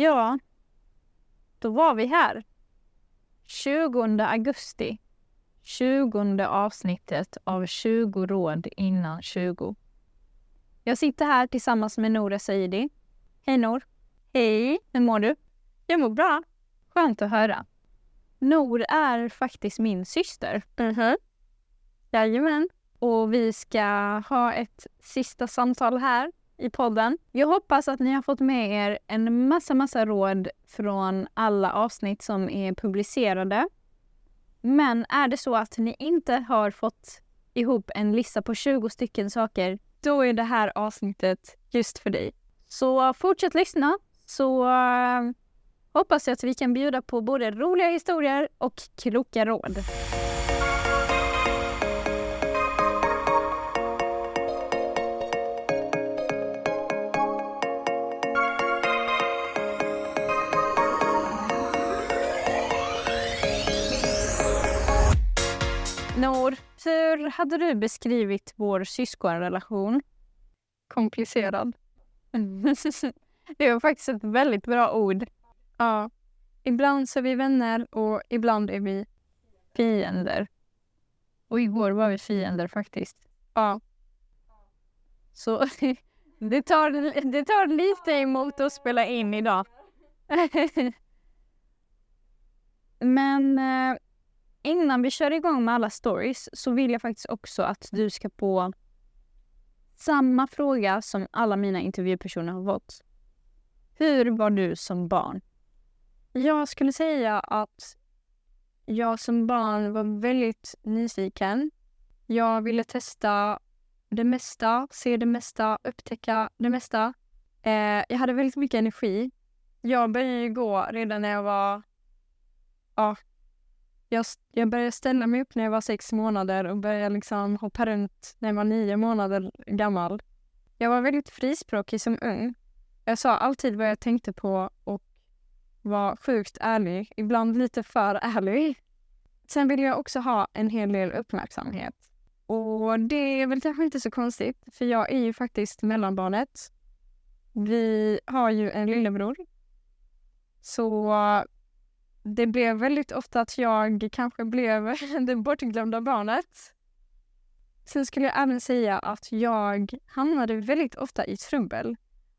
Ja, då var vi här. 20 augusti. 20 avsnittet av 20 råd innan 20. Jag sitter här tillsammans med Nour Saidi. Hej Nour! Hej! Hur mår du? Jag mår bra. Skönt att höra. Nour är faktiskt min syster. Mhm. Mm Jajamän. Och vi ska ha ett sista samtal här i podden. Jag hoppas att ni har fått med er en massa, massa råd från alla avsnitt som är publicerade. Men är det så att ni inte har fått ihop en lista på 20 stycken saker, då är det här avsnittet just för dig. Så fortsätt lyssna så eh, hoppas jag att vi kan bjuda på både roliga historier och kloka råd. Nor, hur hade du beskrivit vår syskonrelation? Komplicerad. det var faktiskt ett väldigt bra ord. Ja. Ibland så är vi vänner och ibland är vi fiender. Och igår var vi fiender faktiskt. Ja. Så det tar, det tar lite emot att spela in idag. Men eh, innan vi kör igång med alla stories så vill jag faktiskt också att du ska få samma fråga som alla mina intervjupersoner har fått. Hur var du som barn? Jag skulle säga att jag som barn var väldigt nyfiken. Jag ville testa det mesta, se det mesta, upptäcka det mesta. Eh, jag hade väldigt mycket energi. Jag började gå redan när jag var ja, jag, jag började ställa mig upp när jag var sex månader och började liksom hoppa runt när jag var nio månader gammal. Jag var väldigt frispråkig som ung. Jag sa alltid vad jag tänkte på och var sjukt ärlig, ibland lite för ärlig. Sen ville jag också ha en hel del uppmärksamhet. Och det är väl kanske inte så konstigt, för jag är ju faktiskt mellanbarnet. Vi har ju en lillebror. Så det blev väldigt ofta att jag kanske blev det bortglömda barnet. Sen skulle jag även säga att jag hamnade väldigt ofta i trubbel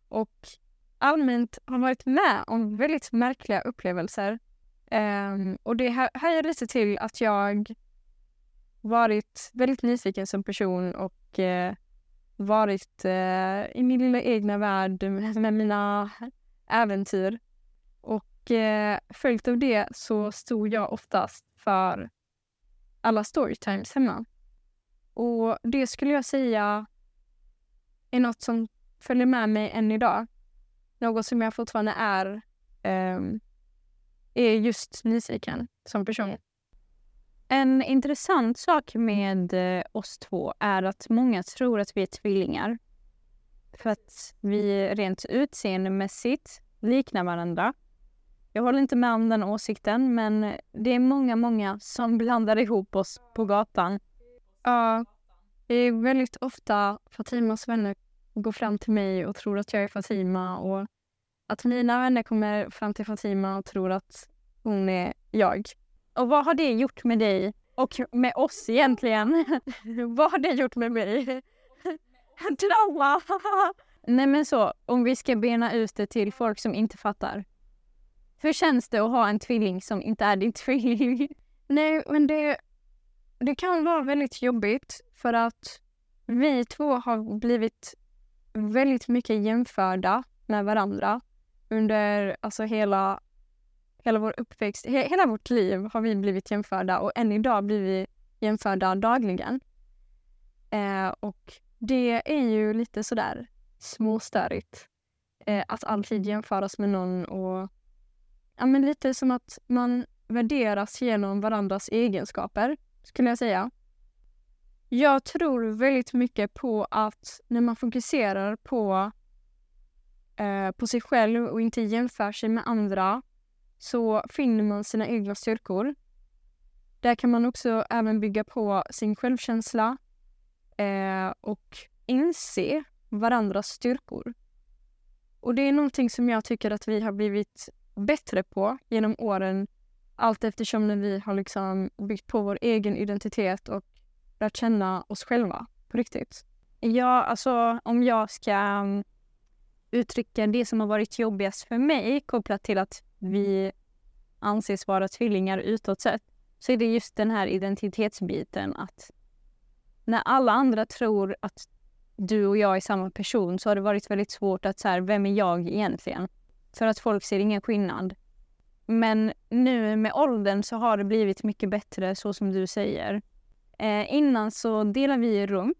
och allmänt har varit med om väldigt märkliga upplevelser. Um, och det höjer lite till att jag varit väldigt nyfiken som person och uh, varit uh, i min lilla egna värld med mina äventyr eh, följt av det så stod jag oftast för alla storytimes hemma. Och det skulle jag säga är något som följer med mig än idag. Något som jag fortfarande är, eh, är just nyfiken som person. En intressant sak med eh, oss två är att många tror att vi är tvillingar. För att vi rent utseendemässigt liknar varandra. Jag håller inte med om den åsikten, men det är många, många som blandar ihop oss på gatan. Ja, det är väldigt ofta Fatimas vänner går fram till mig och tror att jag är Fatima och att mina vänner kommer fram till Fatima och tror att hon är jag. Och vad har det gjort med dig och med oss egentligen? vad har det gjort med mig? Trauma! Nej men så, om vi ska bena ut det till folk som inte fattar. Hur känns det att ha en tvilling som inte är din tvilling? Nej, men det, det kan vara väldigt jobbigt för att vi två har blivit väldigt mycket jämförda med varandra under alltså hela, hela vår uppväxt. He, hela vårt liv har vi blivit jämförda och än idag blir vi jämförda dagligen. Eh, och det är ju lite sådär småstörigt eh, att alltid jämföras med någon och ja, men lite som att man värderas genom varandras egenskaper, skulle jag säga. Jag tror väldigt mycket på att när man fokuserar på, eh, på sig själv och inte jämför sig med andra så finner man sina egna styrkor. Där kan man också även bygga på sin självkänsla eh, och inse varandras styrkor. Och det är någonting som jag tycker att vi har blivit bättre på genom åren allt eftersom när vi har liksom byggt på vår egen identitet och lärt känna oss själva på riktigt. Ja, alltså om jag ska mm, uttrycka det som har varit jobbigast för mig kopplat till att vi anses vara tvillingar utåt sett så är det just den här identitetsbiten att när alla andra tror att du och jag är samma person så har det varit väldigt svårt att så här, vem är jag egentligen? För att folk ser ingen skillnad. Men nu med åldern så har det blivit mycket bättre så som du säger. Eh, innan så delade vi rum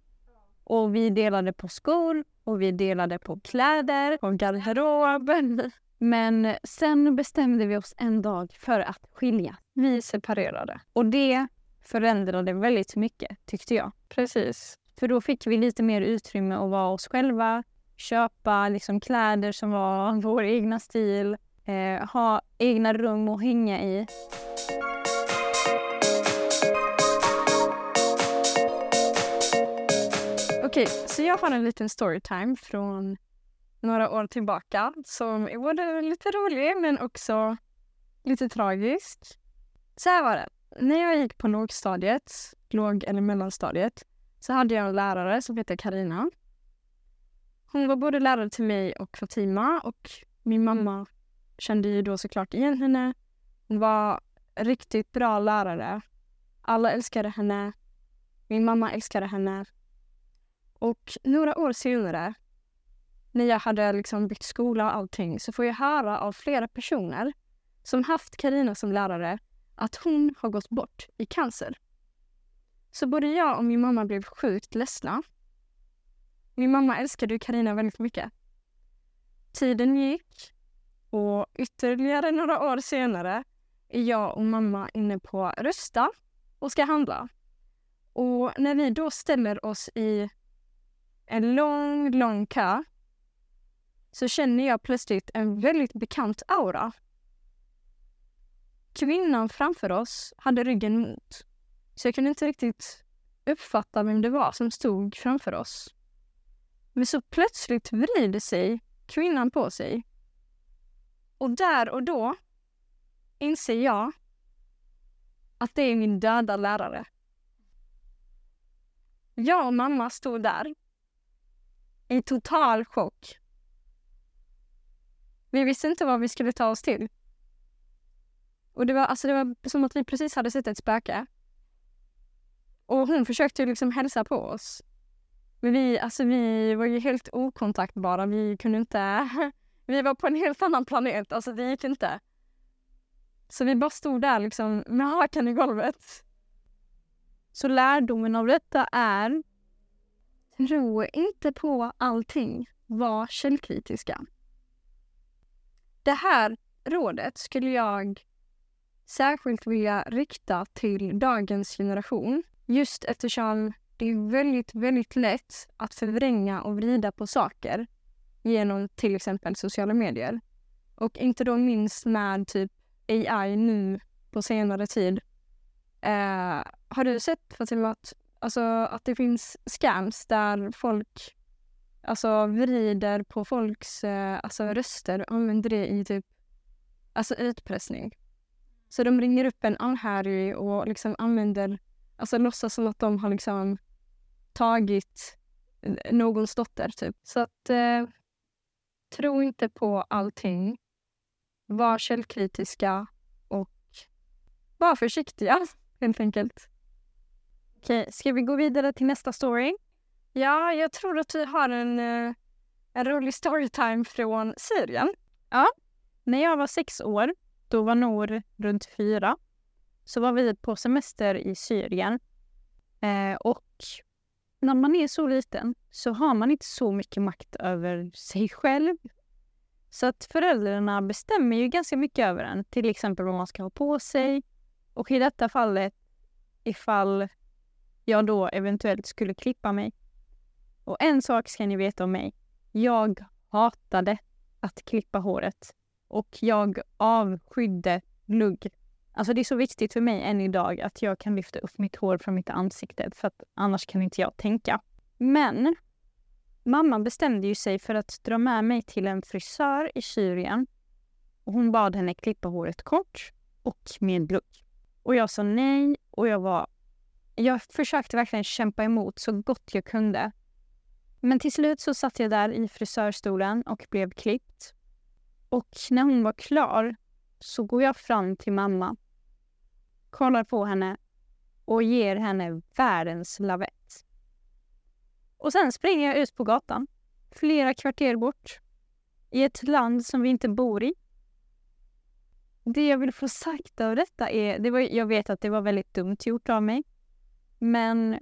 och vi delade på skor och vi delade på kläder, på garderoben. Men sen bestämde vi oss en dag för att skilja. Vi separerade. Och det förändrade väldigt mycket, tyckte jag. Precis. För då fick vi lite mer utrymme att vara oss själva, köpa liksom kläder som var vår egna stil, eh, ha egna rum att hänga i. Okej, så jag har en liten storytime från några år tillbaka som är både lite rolig men också lite tragisk. Så här var det. När jag gick på lågstadiet, låg eller mellanstadiet, så hade jag en lärare som hette Karina. Hon var både lärare till mig och Fatima och min mamma kände ju då såklart igen henne. Hon var riktigt bra lärare. Alla älskade henne. Min mamma älskade henne. Och några år senare, när jag hade liksom bytt skola och allting, så får jag höra av flera personer som haft Karina som lärare att hon har gått bort i cancer. Så både jag och min mamma blev sjukt ledsna. Min mamma älskade ju Karina väldigt mycket. Tiden gick och ytterligare några år senare är jag och mamma inne på Rusta och ska handla. Och när vi då ställer oss i en lång, lång kö så känner jag plötsligt en väldigt bekant aura. Kvinnan framför oss hade ryggen mot. Så jag kunde inte riktigt uppfatta vem det var som stod framför oss. Men så plötsligt vrider sig kvinnan på sig. Och där och då inser jag att det är min döda lärare. Jag och mamma stod där i total chock. Vi visste inte vad vi skulle ta oss till. Och det var, alltså det var som att vi precis hade sett ett spöke. Och hon försökte liksom hälsa på oss. Men vi, alltså vi var ju helt okontaktbara. Vi kunde inte... Vi var på en helt annan planet. Alltså det gick inte. Så vi bara stod där liksom med hakan i golvet. Så lärdomen av detta är Tro inte på allting. Var källkritiska. Det här rådet skulle jag särskilt vilja rikta till dagens generation. Just eftersom det är väldigt, väldigt lätt att förvränga och vrida på saker genom till exempel sociala medier. Och inte då minst med typ AI nu på senare tid. Eh, har du sett Fatima att, alltså, att det finns scams där folk alltså, vrider på folks eh, alltså, röster och använder det i typ alltså, utpressning? Så de ringer upp en anhörig och liksom använder, alltså låtsas som att de har liksom tagit någons dotter typ. Så att eh, tro inte på allting. Var källkritiska och var försiktiga helt enkelt. Okej, ska vi gå vidare till nästa story? Ja, jag tror att vi har en, eh, en rolig storytime från Syrien. Ja. När jag var sex år då var Nor runt fyra. Så var vi på semester i Syrien. Eh, och när man är så liten så har man inte så mycket makt över sig själv. Så att föräldrarna bestämmer ju ganska mycket över en. Till exempel vad man ska ha på sig. Och i detta fallet ifall jag då eventuellt skulle klippa mig. Och en sak ska ni veta om mig. Jag hatade att klippa håret. Och jag avskydde lugg. Alltså det är så viktigt för mig än idag att jag kan lyfta upp mitt hår från mitt ansikte för att annars kan inte jag tänka. Men mamma bestämde ju sig för att dra med mig till en frisör i Syrien. Och hon bad henne klippa håret kort och med lugg. Och jag sa nej och jag var... Jag försökte verkligen kämpa emot så gott jag kunde. Men till slut så satt jag där i frisörstolen och blev klippt. Och när hon var klar så går jag fram till mamma, kollar på henne och ger henne världens lavett. Och sen springer jag ut på gatan, flera kvarter bort, i ett land som vi inte bor i. Det jag vill få sagt av detta är, det var, jag vet att det var väldigt dumt gjort av mig, men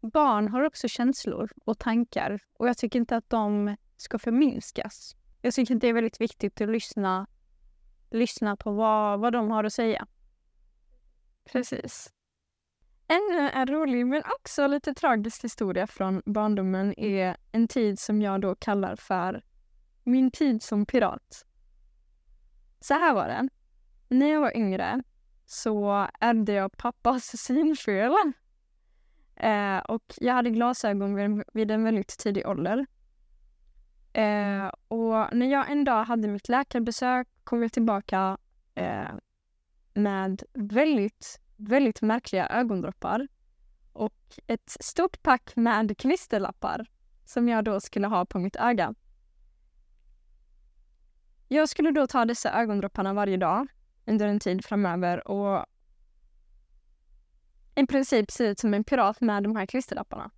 barn har också känslor och tankar och jag tycker inte att de ska förminskas. Jag tycker att det är väldigt viktigt att lyssna, lyssna på vad, vad de har att säga. Precis. Ännu en rolig men också lite tragisk historia från barndomen är en tid som jag då kallar för min tid som pirat. Så här var det. När jag var yngre så ärvde jag pappas synfel. Eh, och jag hade glasögon vid, vid en väldigt tidig ålder. Eh, och när jag en dag hade mitt läkarbesök kom jag tillbaka eh, med väldigt, väldigt märkliga ögondroppar och ett stort pack med klisterlappar som jag då skulle ha på mitt öga. Jag skulle då ta dessa ögondropparna varje dag under en tid framöver och i princip se ut som en pirat med de här klisterlapparna.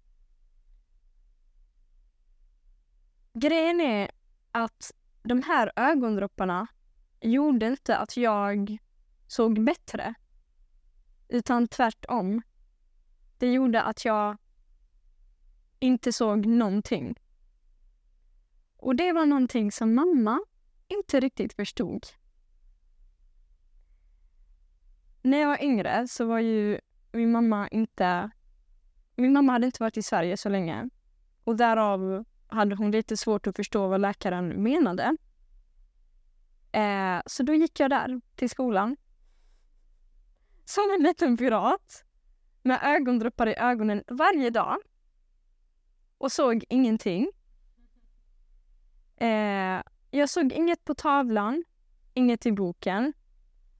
Grejen är att de här ögondropparna gjorde inte att jag såg bättre. Utan tvärtom. Det gjorde att jag inte såg någonting. Och det var någonting som mamma inte riktigt förstod. När jag var yngre så var ju min mamma inte... Min mamma hade inte varit i Sverige så länge. Och därav hade hon lite svårt att förstå vad läkaren menade. Eh, så då gick jag där till skolan. Som en liten pirat. Med ögondroppar i ögonen varje dag. Och såg ingenting. Eh, jag såg inget på tavlan, inget i boken.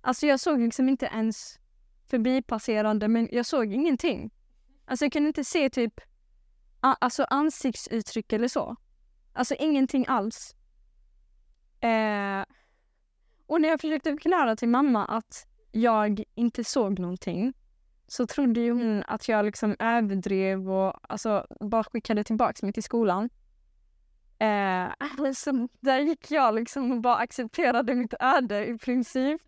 Alltså jag såg liksom inte ens förbipasserande, men jag såg ingenting. Alltså jag kunde inte se typ alltså ansiktsuttryck eller så. Alltså ingenting alls. Eh, och när jag försökte förklara till mamma att jag inte såg någonting så trodde ju hon att jag liksom överdrev och alltså bara skickade tillbaka mig till skolan. Eh, alltså, där gick jag liksom och bara accepterade mitt öde i princip.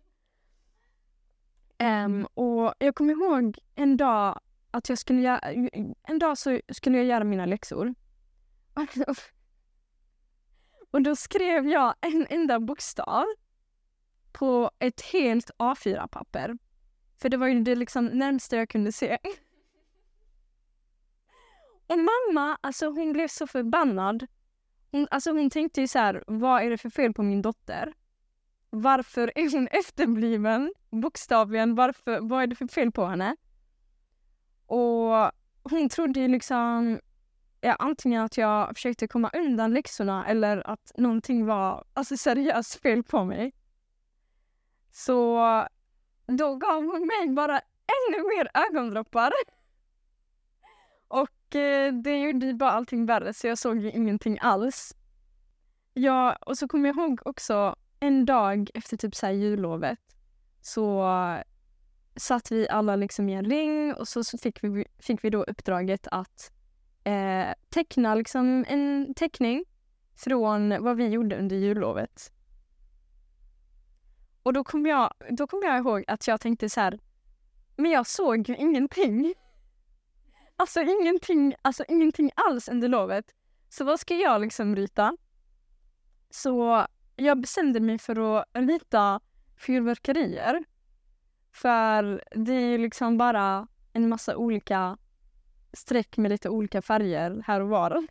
Um, och jag kommer ihåg en dag att jag skulle göra, en dag så skulle jag göra mina läxor. Och då skrev jag en enda bokstav på ett helt A4-papper. För det var ju det liksom närmsta jag kunde se. Och mamma, alltså hon blev så förbannad. Hon, alltså hon tänkte ju så här, vad är det för fel på min dotter? Varför är hon efterbliven? Bokstavligen, varför, vad är det för fel på henne? Och hon trodde ju liksom ja, antingen att jag försökte komma undan läxorna eller att någonting var alltså, seriöst fel på mig. Så då gav hon mig bara ännu mer ögondroppar. Och eh, det gjorde ju bara allting värre så jag såg ju ingenting alls. Ja, och så kommer jag ihåg också en dag efter typ så här jullovet så satt vi alla liksom i en ring och så, så fick, vi, fick vi då uppdraget att eh, teckna liksom en teckning från vad vi gjorde under jullovet. Och då kom jag, då kom jag ihåg att jag tänkte så här, men jag såg ju ingenting. Alltså ingenting, alltså ingenting alls under lovet. Så vad ska jag liksom rita? Så jag bestämde mig för att rita fyrverkerier. För det är liksom bara en massa olika streck med lite olika färger här och var.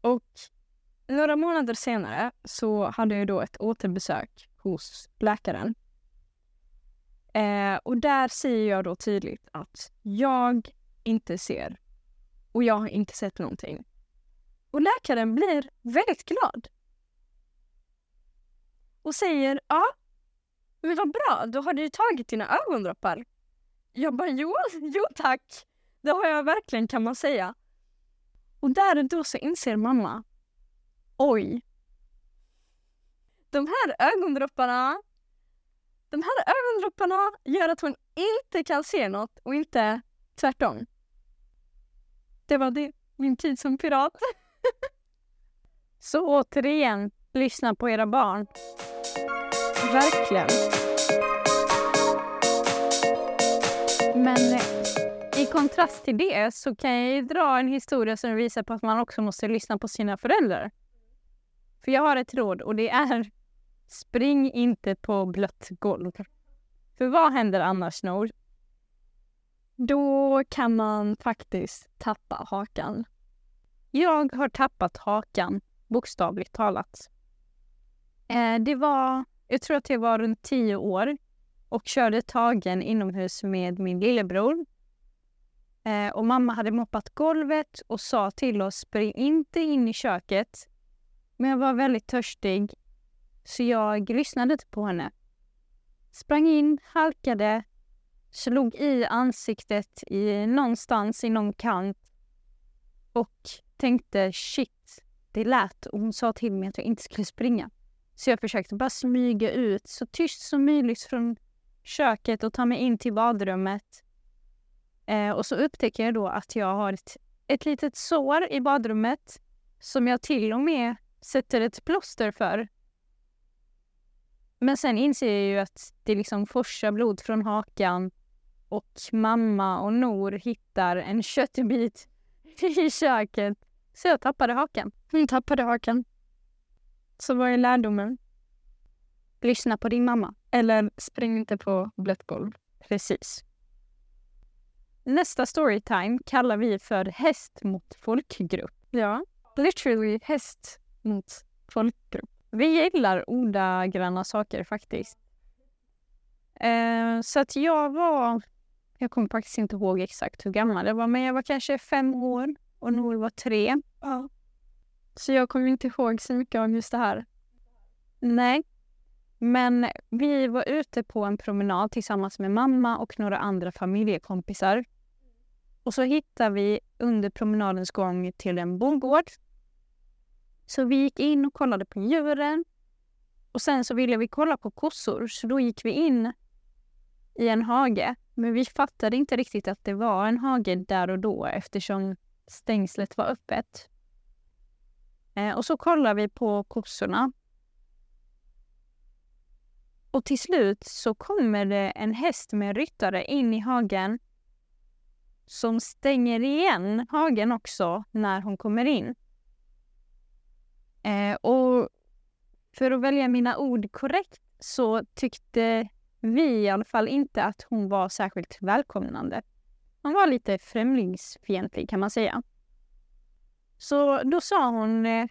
Och några månader senare så hade jag då ett återbesök hos läkaren. Eh, och där säger jag då tydligt att jag inte ser och jag har inte sett någonting. Och läkaren blir väldigt glad. Och säger ja, men vad bra, då har du ju tagit dina ögondroppar. Jag bara jo, jo tack. Det har jag verkligen kan man säga. Och där och då så inser mamma, oj. De här ögondropparna, de här ögondropparna gör att hon inte kan se något och inte tvärtom. Det var det, min tid som pirat. Så återigen, lyssna på era barn. Verkligen. Men eh, i kontrast till det så kan jag ju dra en historia som visar på att man också måste lyssna på sina föräldrar. För jag har ett råd och det är spring inte på blött golv. För vad händer annars, Nour? Då kan man faktiskt tappa hakan. Jag har tappat hakan, bokstavligt talat. Eh, det var, jag tror att jag var runt tio år och körde tagen inomhus med min lillebror. Eh, och mamma hade moppat golvet och sa till oss, spring inte in i köket. Men jag var väldigt törstig, så jag lyssnade inte på henne. Sprang in, halkade, slog i ansiktet i någonstans i någon kant och tänkte shit, det lät och hon sa till mig att jag inte skulle springa. Så jag försökte bara smyga ut så tyst som möjligt från köket och ta mig in till badrummet. Eh, och så upptäcker jag då att jag har ett, ett litet sår i badrummet som jag till och med sätter ett plåster för. Men sen inser jag ju att det liksom forsar blod från hakan och mamma och Nor hittar en köttbit i köket. Så jag tappade hakan. Hon tappade hakan. Så vad är lärdomen? Lyssna på din mamma. Eller spring inte på blött golv. Precis. Nästa storytime kallar vi för häst mot folkgrupp. Ja, literally häst mot folkgrupp. Vi gillar ordagranna saker faktiskt. Eh, så att jag var, jag kommer faktiskt inte ihåg exakt hur gammal jag var, men jag var kanske fem år och Nour var tre. Ja. Så jag kommer inte ihåg så mycket av just det här. Nej. Men vi var ute på en promenad tillsammans med mamma och några andra familjekompisar. Och så hittade vi under promenadens gång till en bondgård. Så vi gick in och kollade på djuren. Och sen så ville vi kolla på kossor, så då gick vi in i en hage. Men vi fattade inte riktigt att det var en hage där och då eftersom stängslet var öppet. Eh, och så kollar vi på kossorna. Och till slut så kommer det en häst med ryttare in i hagen som stänger igen hagen också när hon kommer in. Eh, och för att välja mina ord korrekt så tyckte vi i alla fall inte att hon var särskilt välkomnande. Hon var lite främlingsfientlig kan man säga. Så då sa hon, eh,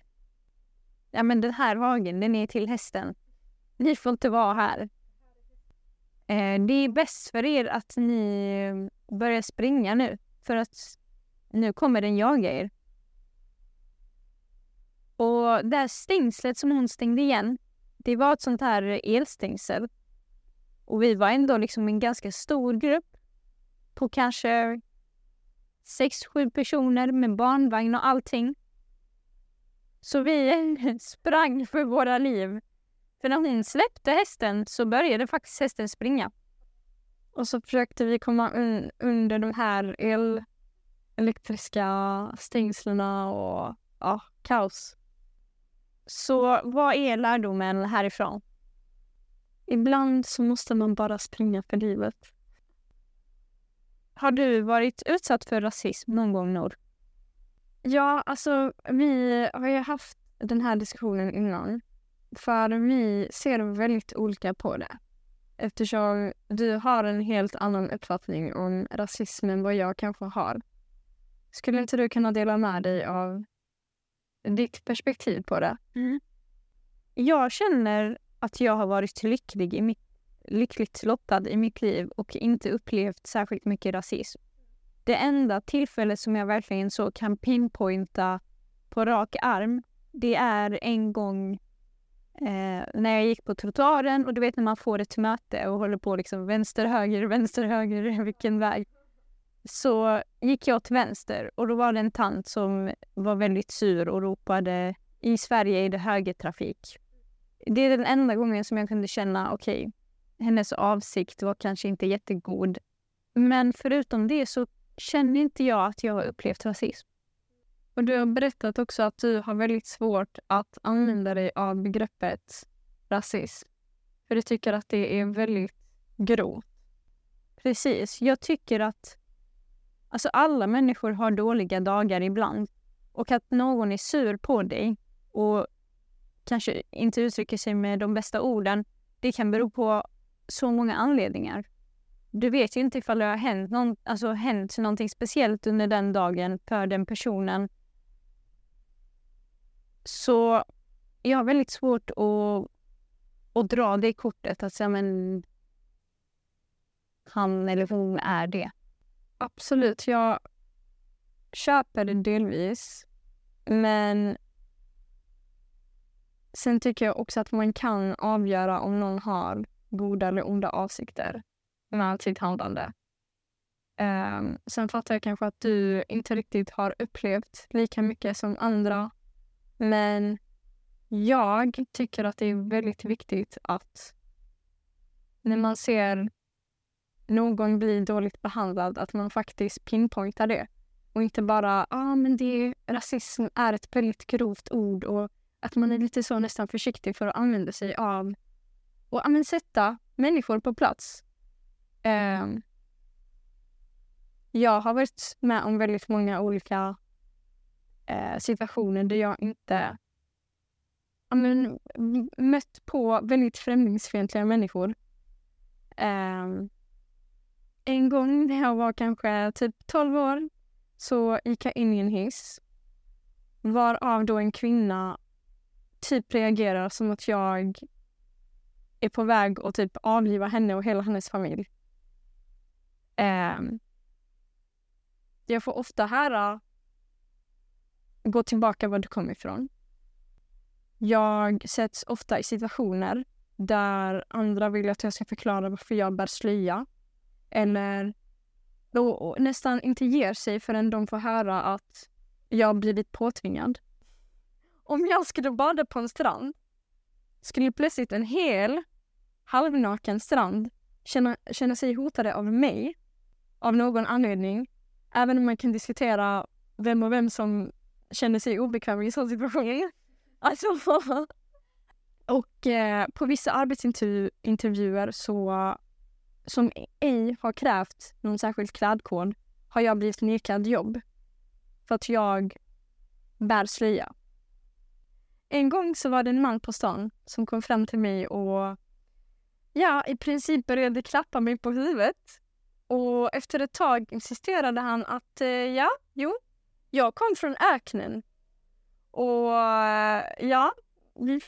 ja men den här hagen den är till hästen. Ni får inte vara här. Eh, det är bäst för er att ni eh, börjar springa nu, för att nu kommer den jaga er. Och det här stängslet som hon stängde igen, det var ett sånt här elstängsel. Och vi var ändå liksom en ganska stor grupp på kanske sex, sju personer med barnvagn och allting. Så vi sprang för våra liv. För när hon släppte hästen så började faktiskt hästen springa. Och så försökte vi komma un under de här el elektriska stängslen och ja, kaos. Så vad är lärdomen härifrån? Ibland så måste man bara springa för livet. Har du varit utsatt för rasism någon gång, Nor? Ja, alltså vi har ju haft den här diskussionen innan. För vi ser väldigt olika på det. Eftersom du har en helt annan uppfattning om rasism än vad jag kanske har. Skulle inte du kunna dela med dig av ditt perspektiv på det? Mm. Jag känner att jag har varit lycklig i mitt, lyckligt lottad i mitt liv och inte upplevt särskilt mycket rasism. Det enda tillfället som jag verkligen så kan pinpointa på rak arm, det är en gång eh, när jag gick på trottoaren och du vet när man får ett möte och håller på liksom vänster, höger, vänster, höger, vilken väg. Så gick jag till vänster och då var det en tant som var väldigt sur och ropade i Sverige är det högertrafik. Det är den enda gången som jag kunde känna, okej, okay, hennes avsikt var kanske inte jättegod. Men förutom det så känner inte jag att jag har upplevt rasism. Och du har berättat också att du har väldigt svårt att använda dig av begreppet rasism. För du tycker att det är väldigt grovt. Precis. Jag tycker att alltså alla människor har dåliga dagar ibland. Och att någon är sur på dig och kanske inte uttrycker sig med de bästa orden, det kan bero på så många anledningar. Du vet ju inte ifall det har hänt, någon, alltså, hänt någonting speciellt under den dagen för den personen. Så jag har väldigt svårt att, att dra det kortet, att säga men han eller hon är det. Absolut, jag köper det delvis. Men sen tycker jag också att man kan avgöra om någon har goda eller onda avsikter med sitt handlande. Um, sen fattar jag kanske att du inte riktigt har upplevt lika mycket som andra. Men jag tycker att det är väldigt viktigt att när man ser någon blir dåligt behandlad, att man faktiskt pinpointar det. Och inte bara, ja ah, men det, rasism är ett väldigt grovt ord och att man är lite så nästan försiktig för att använda sig av och ja, men, sätta människor på plats. Um, jag har varit med om väldigt många olika uh, situationer där jag inte ja, men, mött på väldigt främlingsfientliga människor. Um, en gång när jag var kanske typ 12 år så gick jag in i en hiss varav då en kvinna typ reagerar som att jag är på väg att typ avliva henne och hela hennes familj. Um, jag får ofta höra gå tillbaka var du kom ifrån. Jag sätts ofta i situationer där andra vill att jag ska förklara varför jag bär slöja. Eller då nästan inte ger sig förrän de får höra att jag blivit påtvingad. Om jag skulle bada på en strand skulle plötsligt en hel halvnaken strand känna, känna sig hotade av mig av någon anledning. Även om man kan diskutera vem och vem som känner sig obekväm i en sån situation. Alltså, och eh, på vissa arbetsintervjuer så som ej har krävt någon särskild klädkod har jag blivit nekad jobb för att jag bär slöja. En gång så var det en man på stan som kom fram till mig och ja, i princip började klappa mig på huvudet. Och efter ett tag insisterade han att eh, ja, jo, jag kom från öknen. Och eh, ja, vi,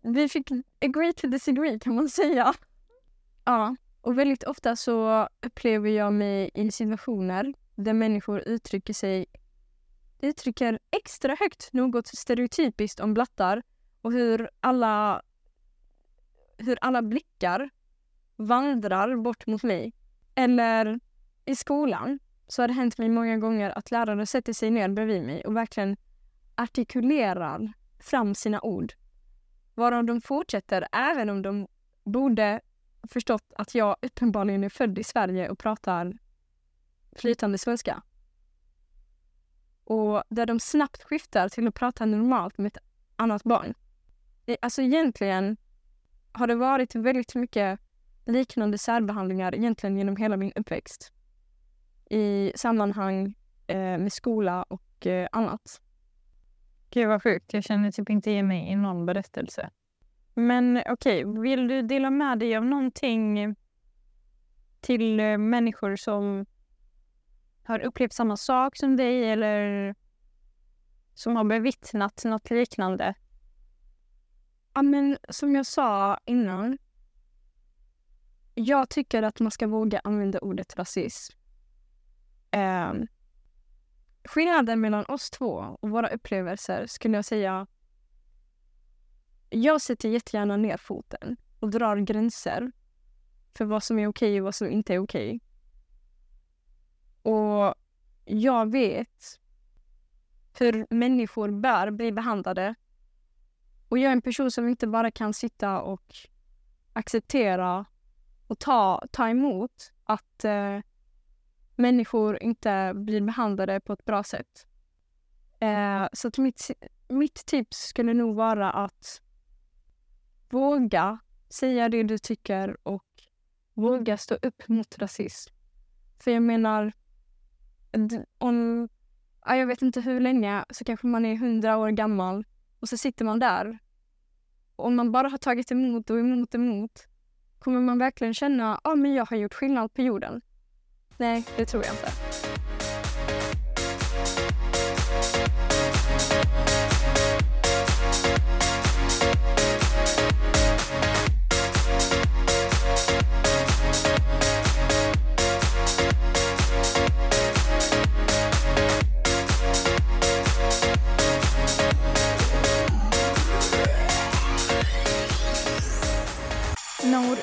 vi fick agree to disagree kan man säga. Ja, och väldigt ofta så upplever jag mig i situationer där människor uttrycker sig uttrycker extra högt något stereotypiskt om blattar och hur alla, hur alla blickar vandrar bort mot mig. Eller i skolan så har det hänt mig många gånger att lärare sätter sig ner bredvid mig och verkligen artikulerar fram sina ord. Varav de fortsätter även om de borde förstått att jag uppenbarligen är född i Sverige och pratar flytande svenska. Och där de snabbt skiftar till att prata normalt med ett annat barn. Alltså egentligen har det varit väldigt mycket liknande särbehandlingar egentligen genom hela min uppväxt. I sammanhang eh, med skola och eh, annat. Gud vad sjukt, jag känner typ inte igen mig i någon berättelse. Men okej, okay, vill du dela med dig av någonting till eh, människor som har upplevt samma sak som dig eller som har bevittnat något liknande? Ja, men som jag sa innan. Jag tycker att man ska våga använda ordet rasism. Eh, skillnaden mellan oss två och våra upplevelser skulle jag säga jag sätter jättegärna ner foten och drar gränser för vad som är okej och vad som inte är okej. Och jag vet hur människor bör bli behandlade. Och jag är en person som inte bara kan sitta och acceptera och ta, ta emot att eh, människor inte blir behandlade på ett bra sätt. Eh, så att mitt, mitt tips skulle nog vara att våga säga det du tycker och våga stå upp mot rasism. För jag menar, om, jag vet inte hur länge, så kanske man är hundra år gammal och så sitter man där. Och om man bara har tagit emot och emot och emot, kommer man verkligen känna att ah, jag har gjort skillnad på jorden? Nej, det tror jag inte.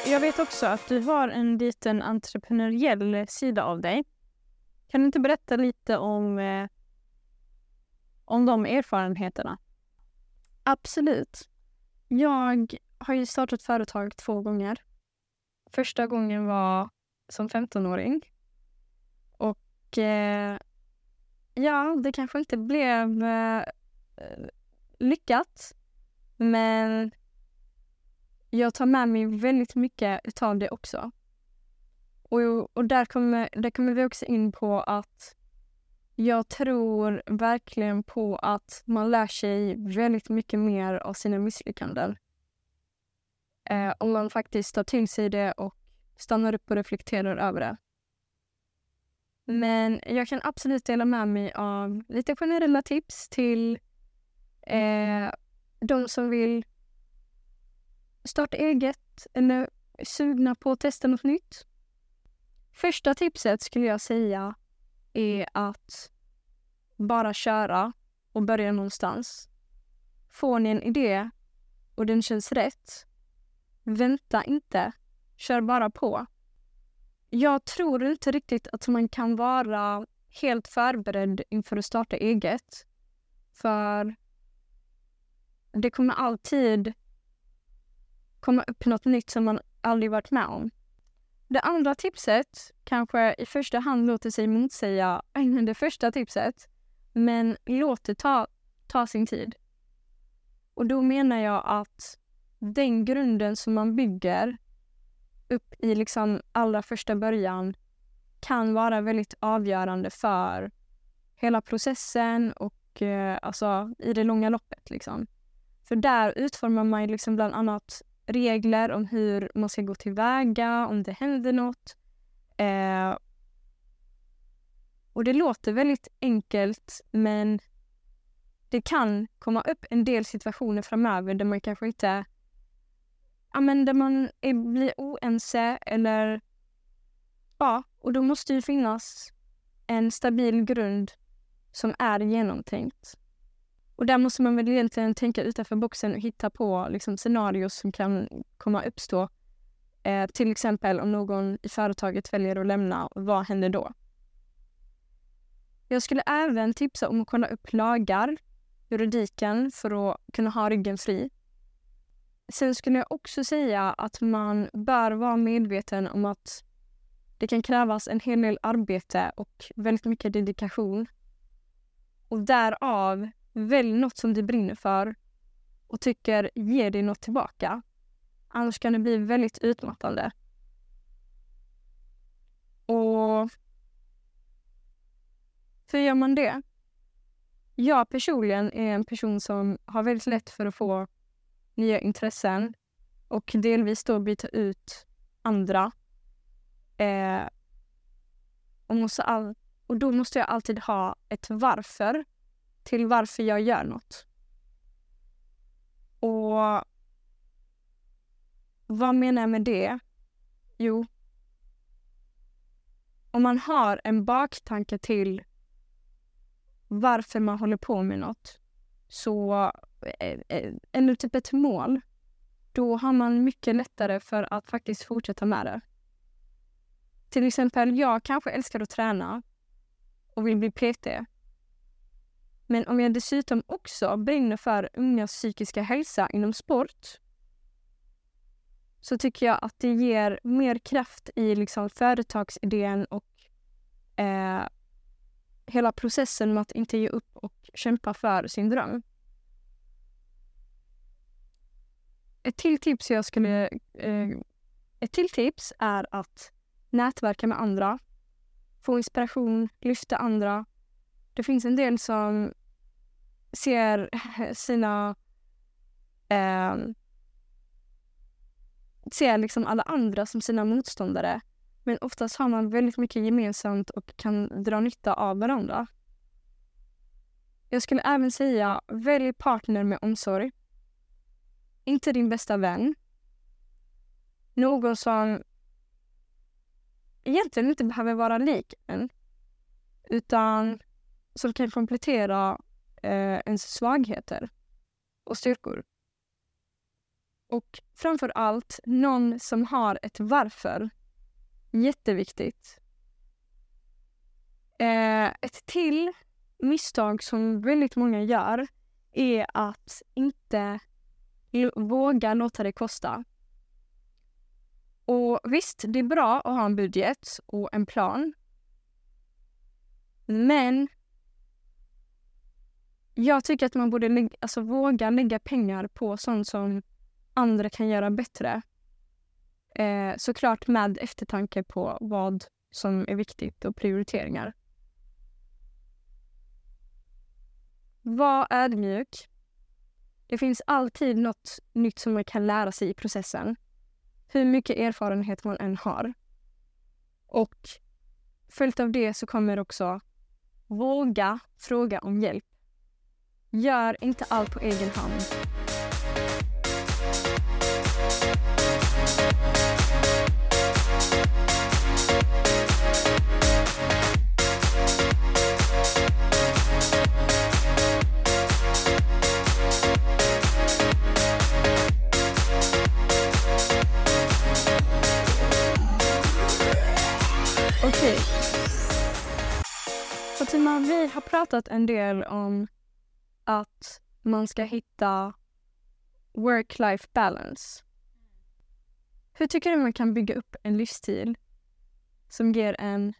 Jag vet också att du har en liten entreprenöriell sida av dig. Kan du inte berätta lite om, eh, om de erfarenheterna? Absolut. Jag har ju startat företag två gånger. Första gången var som 15-åring. Och eh, ja, det kanske inte blev eh, lyckat. Men jag tar med mig väldigt mycket utav det också. Och, och där, kommer, där kommer vi också in på att jag tror verkligen på att man lär sig väldigt mycket mer av sina misslyckanden. Eh, om man faktiskt tar till sig det och stannar upp och reflekterar över det. Men jag kan absolut dela med mig av lite generella tips till eh, de som vill starta eget eller sugna på att testa något nytt. Första tipset skulle jag säga är att bara köra och börja någonstans. Får ni en idé och den känns rätt, vänta inte. Kör bara på. Jag tror inte riktigt att man kan vara helt förberedd inför att starta eget. För det kommer alltid komma upp något nytt som man aldrig varit med om. Det andra tipset kanske i första hand låter sig motsäga det första tipset, men låt det ta, ta sin tid. Och då menar jag att den grunden som man bygger upp i liksom allra första början kan vara väldigt avgörande för hela processen och eh, alltså i det långa loppet. Liksom. För där utformar man liksom bland annat regler om hur man ska gå tillväga om det händer något. Eh, och det låter väldigt enkelt men det kan komma upp en del situationer framöver där man kanske inte ja, men där man är, blir oense eller ja, och då måste ju finnas en stabil grund som är genomtänkt. Och där måste man väl egentligen tänka utanför boxen och hitta på liksom, scenarier som kan komma uppstå. Eh, till exempel om någon i företaget väljer att lämna, vad händer då? Jag skulle även tipsa om att kolla upp lagar, juridiken, för att kunna ha ryggen fri. Sen skulle jag också säga att man bör vara medveten om att det kan krävas en hel del arbete och väldigt mycket dedikation. Och därav Välj något som du brinner för och tycker ger dig något tillbaka. Annars kan det bli väldigt utmattande. Och hur gör man det? Jag personligen är en person som har väldigt lätt för att få nya intressen och delvis då byta ut andra. Eh, och, måste all, och då måste jag alltid ha ett varför till varför jag gör något. Och vad menar jag med det? Jo, om man har en baktanke till varför man håller på med något, så, eh, eh, eller typ ett mål, då har man mycket lättare för att faktiskt fortsätta med det. Till exempel, jag kanske älskar att träna och vill bli PT. Men om jag dessutom också brinner för ungas psykiska hälsa inom sport så tycker jag att det ger mer kraft i liksom företagsidén och eh, hela processen med att inte ge upp och kämpa för sin dröm. Ett till tips jag skulle... Eh, ett till tips är att nätverka med andra, få inspiration, lyfta andra. Det finns en del som ser sina... Eh, ser liksom alla andra som sina motståndare. Men oftast har man väldigt mycket gemensamt och kan dra nytta av varandra. Jag skulle även säga, välj partner med omsorg. Inte din bästa vän. Någon som egentligen inte behöver vara lik en. Utan som kan komplettera eh, ens svagheter och styrkor. Och framför allt någon som har ett varför. Jätteviktigt. Eh, ett till misstag som väldigt många gör är att inte våga låta det kosta. Och visst, det är bra att ha en budget och en plan. Men jag tycker att man borde alltså, våga lägga pengar på sånt som andra kan göra bättre. Eh, såklart med eftertanke på vad som är viktigt och prioriteringar. Var ödmjuk. Det finns alltid något nytt som man kan lära sig i processen. Hur mycket erfarenhet man än har. Och följt av det så kommer också våga fråga om hjälp. Gör inte allt på egen hand. Okej. Fatima, vi har pratat en del om att man ska hitta work-life balance. Hur tycker du man kan bygga upp en livsstil som ger en,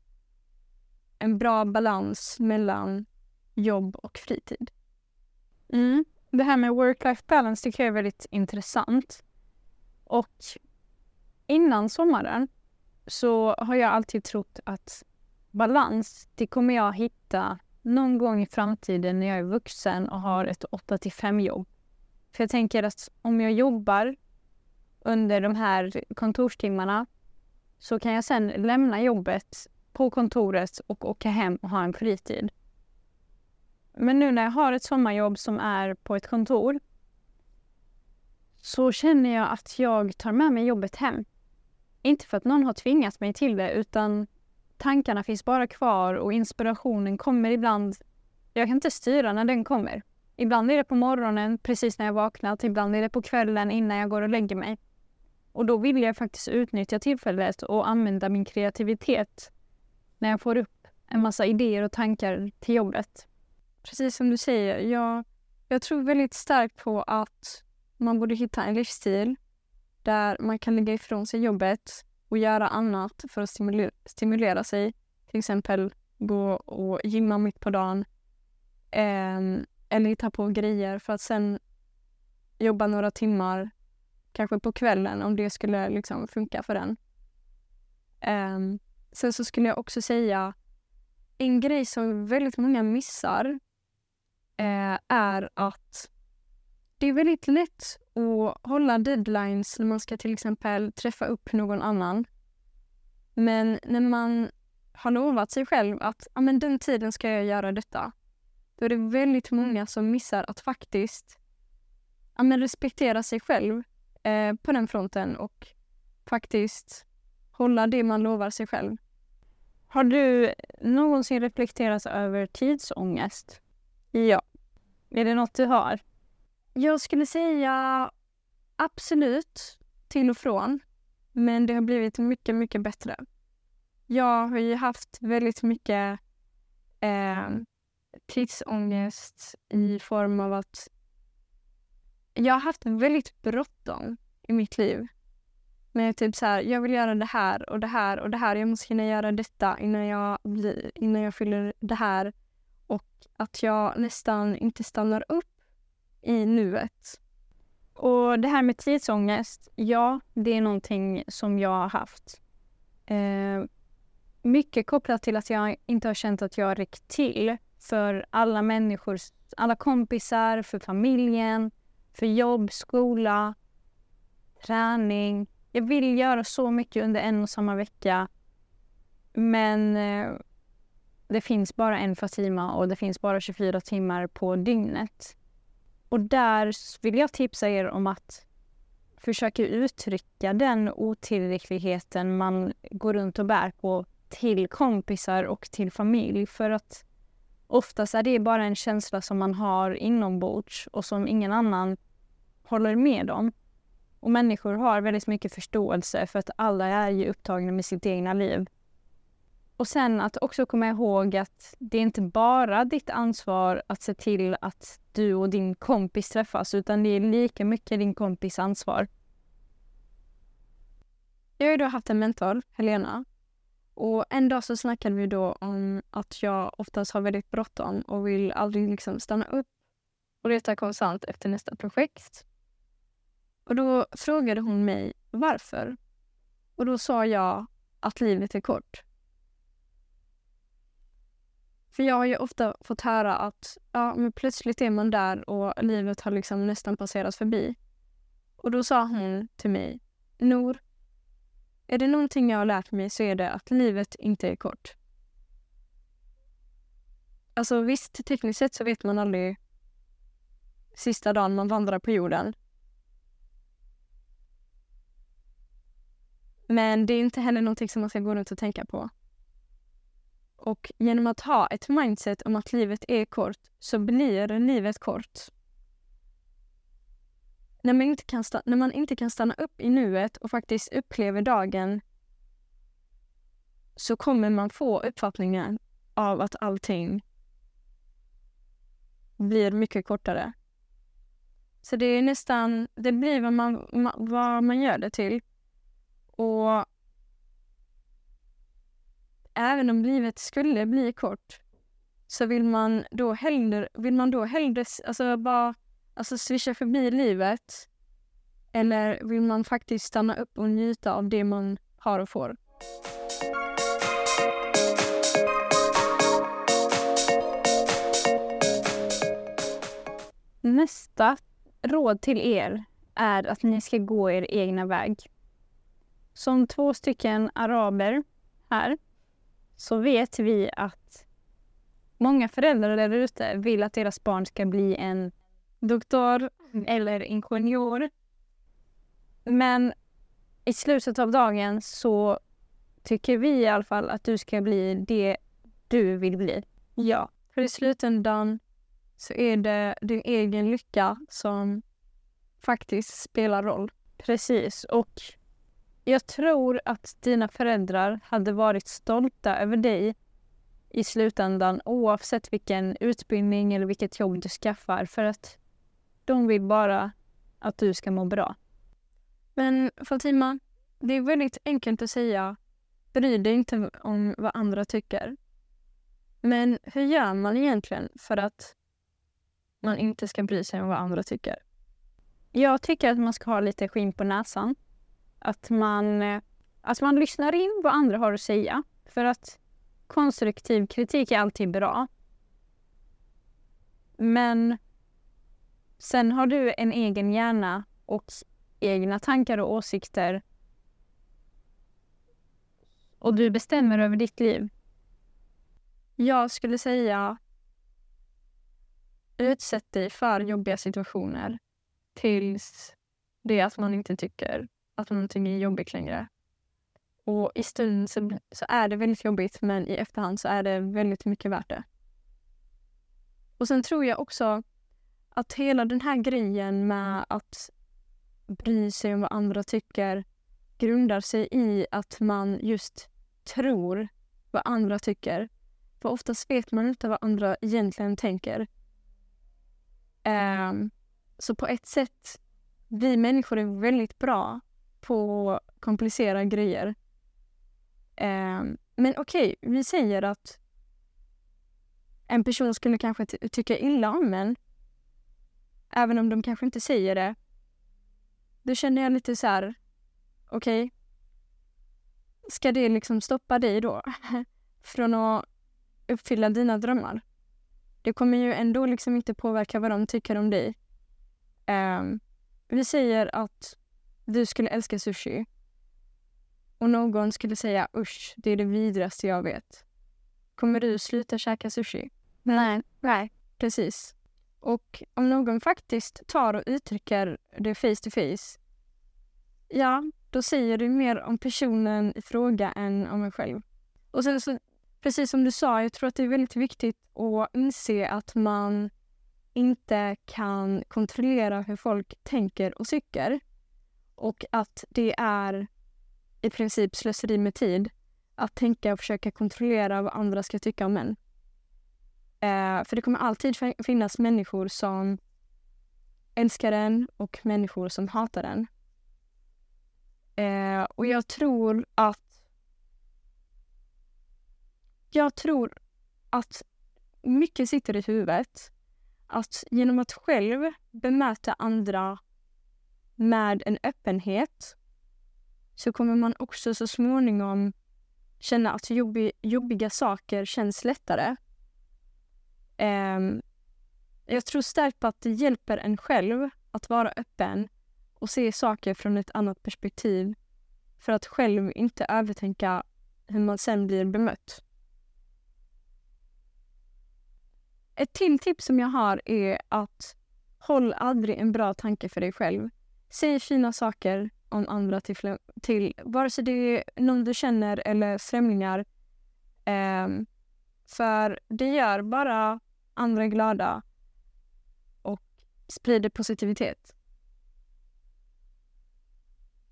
en bra balans mellan jobb och fritid? Mm. Det här med work-life balance tycker jag är väldigt intressant. Och innan sommaren så har jag alltid trott att balans, det kommer jag hitta någon gång i framtiden när jag är vuxen och har ett 8 till 5 jobb. För jag tänker att om jag jobbar under de här kontorstimmarna så kan jag sen lämna jobbet på kontoret och åka hem och ha en fritid. Men nu när jag har ett sommarjobb som är på ett kontor så känner jag att jag tar med mig jobbet hem. Inte för att någon har tvingat mig till det utan tankarna finns bara kvar och inspirationen kommer ibland. Jag kan inte styra när den kommer. Ibland är det på morgonen precis när jag vaknat, ibland är det på kvällen innan jag går och lägger mig. Och då vill jag faktiskt utnyttja tillfället och använda min kreativitet när jag får upp en massa idéer och tankar till jobbet. Precis som du säger, jag, jag tror väldigt starkt på att man borde hitta en livsstil där man kan lägga ifrån sig jobbet och göra annat för att stimulera, stimulera sig. Till exempel gå och gymma mitt på dagen. Eh, eller hitta på grejer för att sen jobba några timmar, kanske på kvällen om det skulle liksom funka för den. Eh, sen så skulle jag också säga en grej som väldigt många missar eh, är att det är väldigt lätt och hålla deadlines när man ska till exempel träffa upp någon annan. Men när man har lovat sig själv att ah, men den tiden ska jag göra detta. Då är det väldigt många som missar att faktiskt ah, men respektera sig själv eh, på den fronten och faktiskt hålla det man lovar sig själv. Har du någonsin reflekterat över tidsångest? Ja. Är det något du har? Jag skulle säga absolut till och från. Men det har blivit mycket, mycket bättre. Jag har ju haft väldigt mycket eh, tidsångest i form av att jag har haft väldigt bråttom i mitt liv. Med typ så här, jag vill göra det här och det här och det här. Jag måste hinna göra detta innan jag, blir, innan jag fyller det här. Och att jag nästan inte stannar upp i nuet. Och det här med tidsångest, ja, det är någonting som jag har haft. Eh, mycket kopplat till att jag inte har känt att jag har räckt till för alla människor, alla kompisar, för familjen, för jobb, skola, träning. Jag vill göra så mycket under en och samma vecka. Men eh, det finns bara en Fatima och det finns bara 24 timmar på dygnet. Och där vill jag tipsa er om att försöka uttrycka den otillräckligheten man går runt och bär på till kompisar och till familj. För att oftast är det bara en känsla som man har inombords och som ingen annan håller med om. Och människor har väldigt mycket förståelse för att alla är ju upptagna med sitt egna liv. Och sen att också komma ihåg att det är inte bara ditt ansvar att se till att du och din kompis träffas, utan det är lika mycket din kompis ansvar. Jag har ju då haft en mentor, Helena. Och en dag så snackade vi då om att jag oftast har väldigt bråttom och vill aldrig liksom stanna upp och leta konstant efter nästa projekt. Och då frågade hon mig varför. Och då sa jag att livet är kort. För jag har ju ofta fått höra att ja, men plötsligt är man där och livet har liksom nästan passerat förbi. Och då sa hon till mig, Nor, är det någonting jag har lärt mig så är det att livet inte är kort. Alltså visst, tekniskt sett så vet man aldrig sista dagen man vandrar på jorden. Men det är inte heller någonting som man ska gå runt och tänka på. Och genom att ha ett mindset om att livet är kort så blir livet kort. När man, inte kan när man inte kan stanna upp i nuet och faktiskt upplever dagen så kommer man få uppfattningen av att allting blir mycket kortare. Så det är nästan, det blir vad man, vad man gör det till. Och även om livet skulle bli kort så vill man då hellre, vill man då hellre alltså bara alltså swisha förbi livet eller vill man faktiskt stanna upp och njuta av det man har och får? Nästa råd till er är att ni ska gå er egna väg. Som två stycken araber här så vet vi att många föräldrar där ute vill att deras barn ska bli en doktor eller ingenjör. Men i slutet av dagen så tycker vi i alla fall att du ska bli det du vill bli. Ja, för i slutändan så är det din egen lycka som faktiskt spelar roll. Precis, och jag tror att dina föräldrar hade varit stolta över dig i slutändan oavsett vilken utbildning eller vilket jobb du skaffar för att de vill bara att du ska må bra. Men Fatima, det är väldigt enkelt att säga bry dig inte om vad andra tycker. Men hur gör man egentligen för att man inte ska bry sig om vad andra tycker? Jag tycker att man ska ha lite skinn på näsan. Att man, eh, att man lyssnar in vad andra har att säga. För att konstruktiv kritik är alltid bra. Men sen har du en egen hjärna och egna tankar och åsikter. Och du bestämmer över ditt liv. Jag skulle säga utsätt dig för jobbiga situationer tills det att man inte tycker att någonting är jobbigt längre. Och i stunden så, så är det väldigt jobbigt men i efterhand så är det väldigt mycket värt det. Och sen tror jag också att hela den här grejen med att bry sig om vad andra tycker grundar sig i att man just tror vad andra tycker. För oftast vet man inte vad andra egentligen tänker. Um, så på ett sätt, vi människor är väldigt bra på komplicerade komplicera grejer. Eh, men okej, okay, vi säger att en person skulle kanske tycka illa om en. Även om de kanske inte säger det. Då känner jag lite så här, okej. Okay, ska det liksom stoppa dig då från att uppfylla dina drömmar? Det kommer ju ändå liksom inte påverka vad de tycker om dig. Eh, vi säger att du skulle älska sushi och någon skulle säga usch, det är det vidrigaste jag vet. Kommer du sluta käka sushi? Nej. Nej, precis. Och om någon faktiskt tar och uttrycker det face to face, ja, då säger det mer om personen i fråga än om en själv. Och sen så, precis som du sa, jag tror att det är väldigt viktigt att inse att man inte kan kontrollera hur folk tänker och tycker. Och att det är i princip slöseri med tid att tänka och försöka kontrollera vad andra ska tycka om en. Eh, för det kommer alltid finnas människor som älskar en och människor som hatar den. Eh, och jag tror att... Jag tror att mycket sitter i huvudet. Att genom att själv bemöta andra med en öppenhet så kommer man också så småningom känna att jobbig, jobbiga saker känns lättare. Um, jag tror starkt på att det hjälper en själv att vara öppen och se saker från ett annat perspektiv för att själv inte övertänka hur man sen blir bemött. Ett till tips som jag har är att håll aldrig en bra tanke för dig själv. Säg fina saker om andra till, till vare sig det är någon du känner eller främlingar. Um, för det gör bara andra glada och sprider positivitet.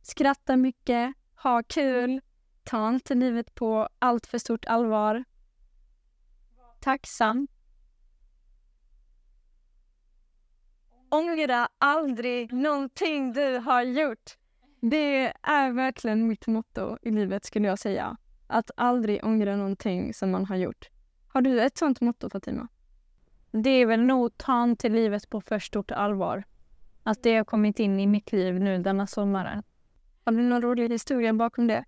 Skratta mycket, ha kul, ta inte livet på allt för stort allvar. Tacksam. Ångra aldrig någonting du har gjort. Det är verkligen mitt motto i livet skulle jag säga. Att aldrig ångra någonting som man har gjort. Har du ett sånt motto Fatima? Det är väl nog ta inte livet på för stort allvar. Att det har kommit in i mitt liv nu denna sommaren. Har du någon rolig historia bakom det?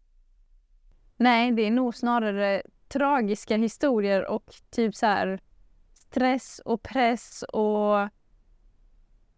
Nej, det är nog snarare tragiska historier och typ så här stress och press och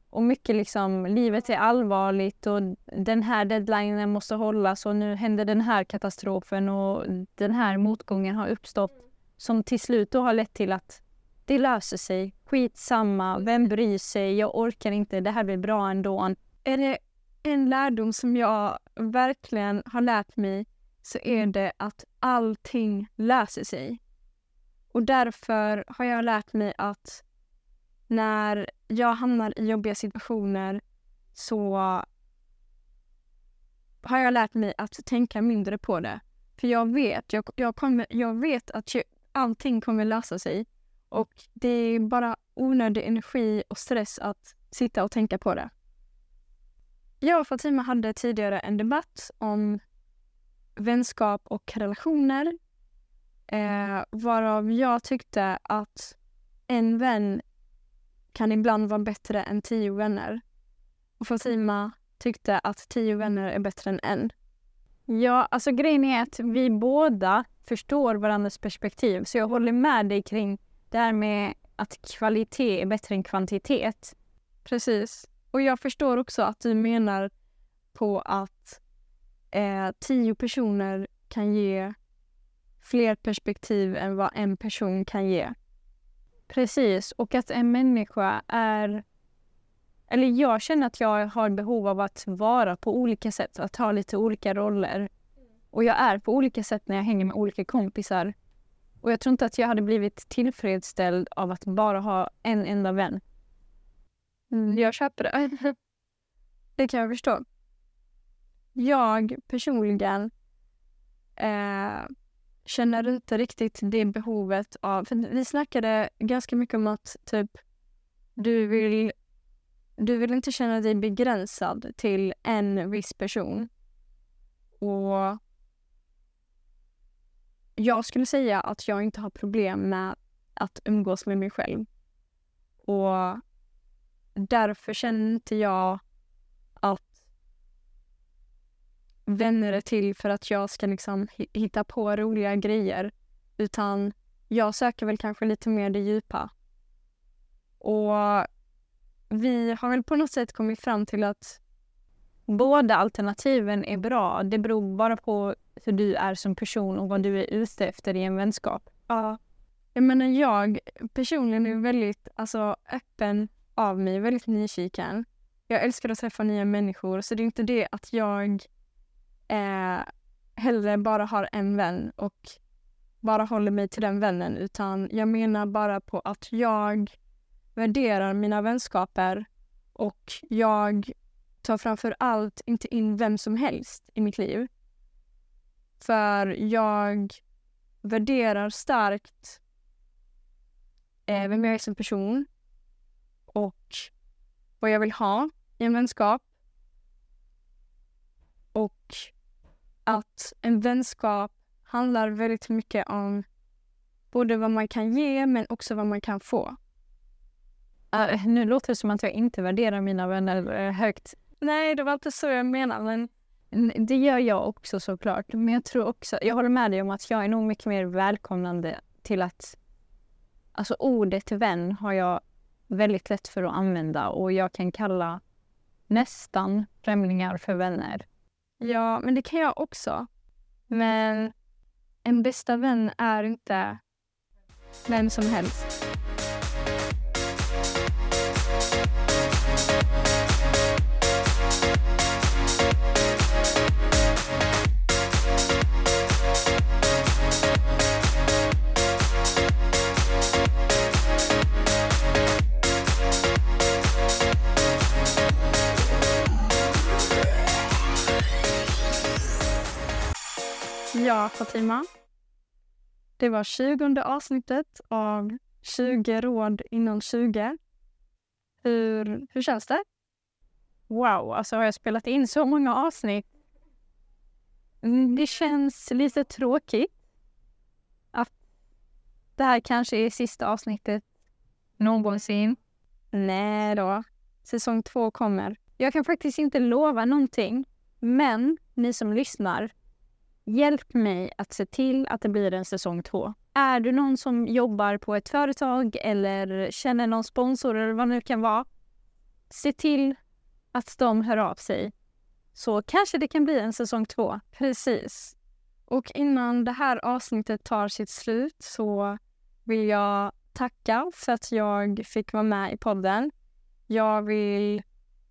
och mycket liksom, livet är allvarligt och den här deadlinen måste hållas och nu händer den här katastrofen och den här motgången har uppstått som till slut då har lett till att det löser sig. Skitsamma, vem bryr sig? Jag orkar inte, det här blir bra ändå. Är det en lärdom som jag verkligen har lärt mig så är mm. det att allting löser sig. Och därför har jag lärt mig att när jag hamnar i jobbiga situationer så har jag lärt mig att tänka mindre på det. För jag vet, jag, jag, kommer, jag vet att allting kommer lösa sig. Och det är bara onödig energi och stress att sitta och tänka på det. Jag och Fatima hade tidigare en debatt om vänskap och relationer. Eh, varav jag tyckte att en vän kan ibland vara bättre än tio vänner. Och Fatima tyckte att tio vänner är bättre än en. Ja, alltså grejen är att vi båda förstår varandras perspektiv. Så jag håller med dig kring det här med att kvalitet är bättre än kvantitet. Precis. Och jag förstår också att du menar på att eh, tio personer kan ge fler perspektiv än vad en person kan ge. Precis, och att en människa är... Eller jag känner att jag har behov av att vara på olika sätt, att ha lite olika roller. Och jag är på olika sätt när jag hänger med olika kompisar. Och jag tror inte att jag hade blivit tillfredsställd av att bara ha en enda vän. Mm, jag köper det. det kan jag förstå. Jag personligen eh, känner inte riktigt det behovet av... För vi snackade ganska mycket om att typ du vill, du vill inte känna dig begränsad till en viss person. Och jag skulle säga att jag inte har problem med att umgås med mig själv. Och därför känner inte jag att vänner är till för att jag ska liksom hitta på roliga grejer. Utan jag söker väl kanske lite mer det djupa. Och vi har väl på något sätt kommit fram till att båda alternativen är bra. Det beror bara på hur du är som person och vad du är ute efter i en vänskap. Ja. Jag menar jag personligen är väldigt alltså, öppen av mig, väldigt nyfiken. Jag älskar att träffa nya människor så det är inte det att jag eh, hellre bara har en vän och bara håller mig till den vännen utan jag menar bara på att jag värderar mina vänskaper och jag tar framför allt inte in vem som helst i mitt liv. För jag värderar starkt eh, vem jag är som person och vad jag vill ha i en vänskap. Och att en vänskap handlar väldigt mycket om både vad man kan ge men också vad man kan få. Uh, nu låter det som att jag inte värderar mina vänner uh, högt. Nej, det var inte så jag menade. Men... Det gör jag också såklart. Men jag tror också, jag håller med dig om att jag är nog mycket mer välkomnande till att... Alltså ordet vän har jag väldigt lätt för att använda och jag kan kalla nästan främlingar för vänner. Ja, men det kan jag också. Men en bästa vän är inte vem som helst. Ja, Fatima. Det var 20 avsnittet av 20 råd inom 20. Hur, hur känns det? Wow, alltså har jag spelat in så många avsnitt? Mm, det känns lite tråkigt att det här kanske är sista avsnittet någonsin. Nej då. Säsong två kommer. Jag kan faktiskt inte lova någonting, men ni som lyssnar, Hjälp mig att se till att det blir en säsong två. Är du någon som jobbar på ett företag eller känner någon sponsor eller vad det nu kan vara. Se till att de hör av sig. Så kanske det kan bli en säsong två. Precis. Och innan det här avsnittet tar sitt slut så vill jag tacka för att jag fick vara med i podden. Jag vill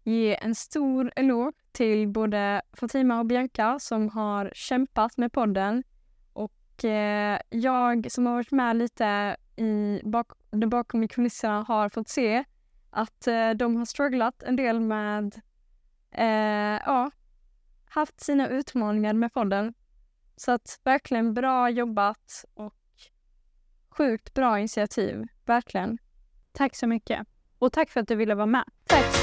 ge en stor eloge till både Fatima och Bianca som har kämpat med podden och eh, jag som har varit med lite i bak, bakom i kulisserna har fått se att eh, de har strugglat en del med, eh, ja, haft sina utmaningar med podden. Så att verkligen bra jobbat och sjukt bra initiativ, verkligen. Tack så mycket. Och tack för att du ville vara med. Tack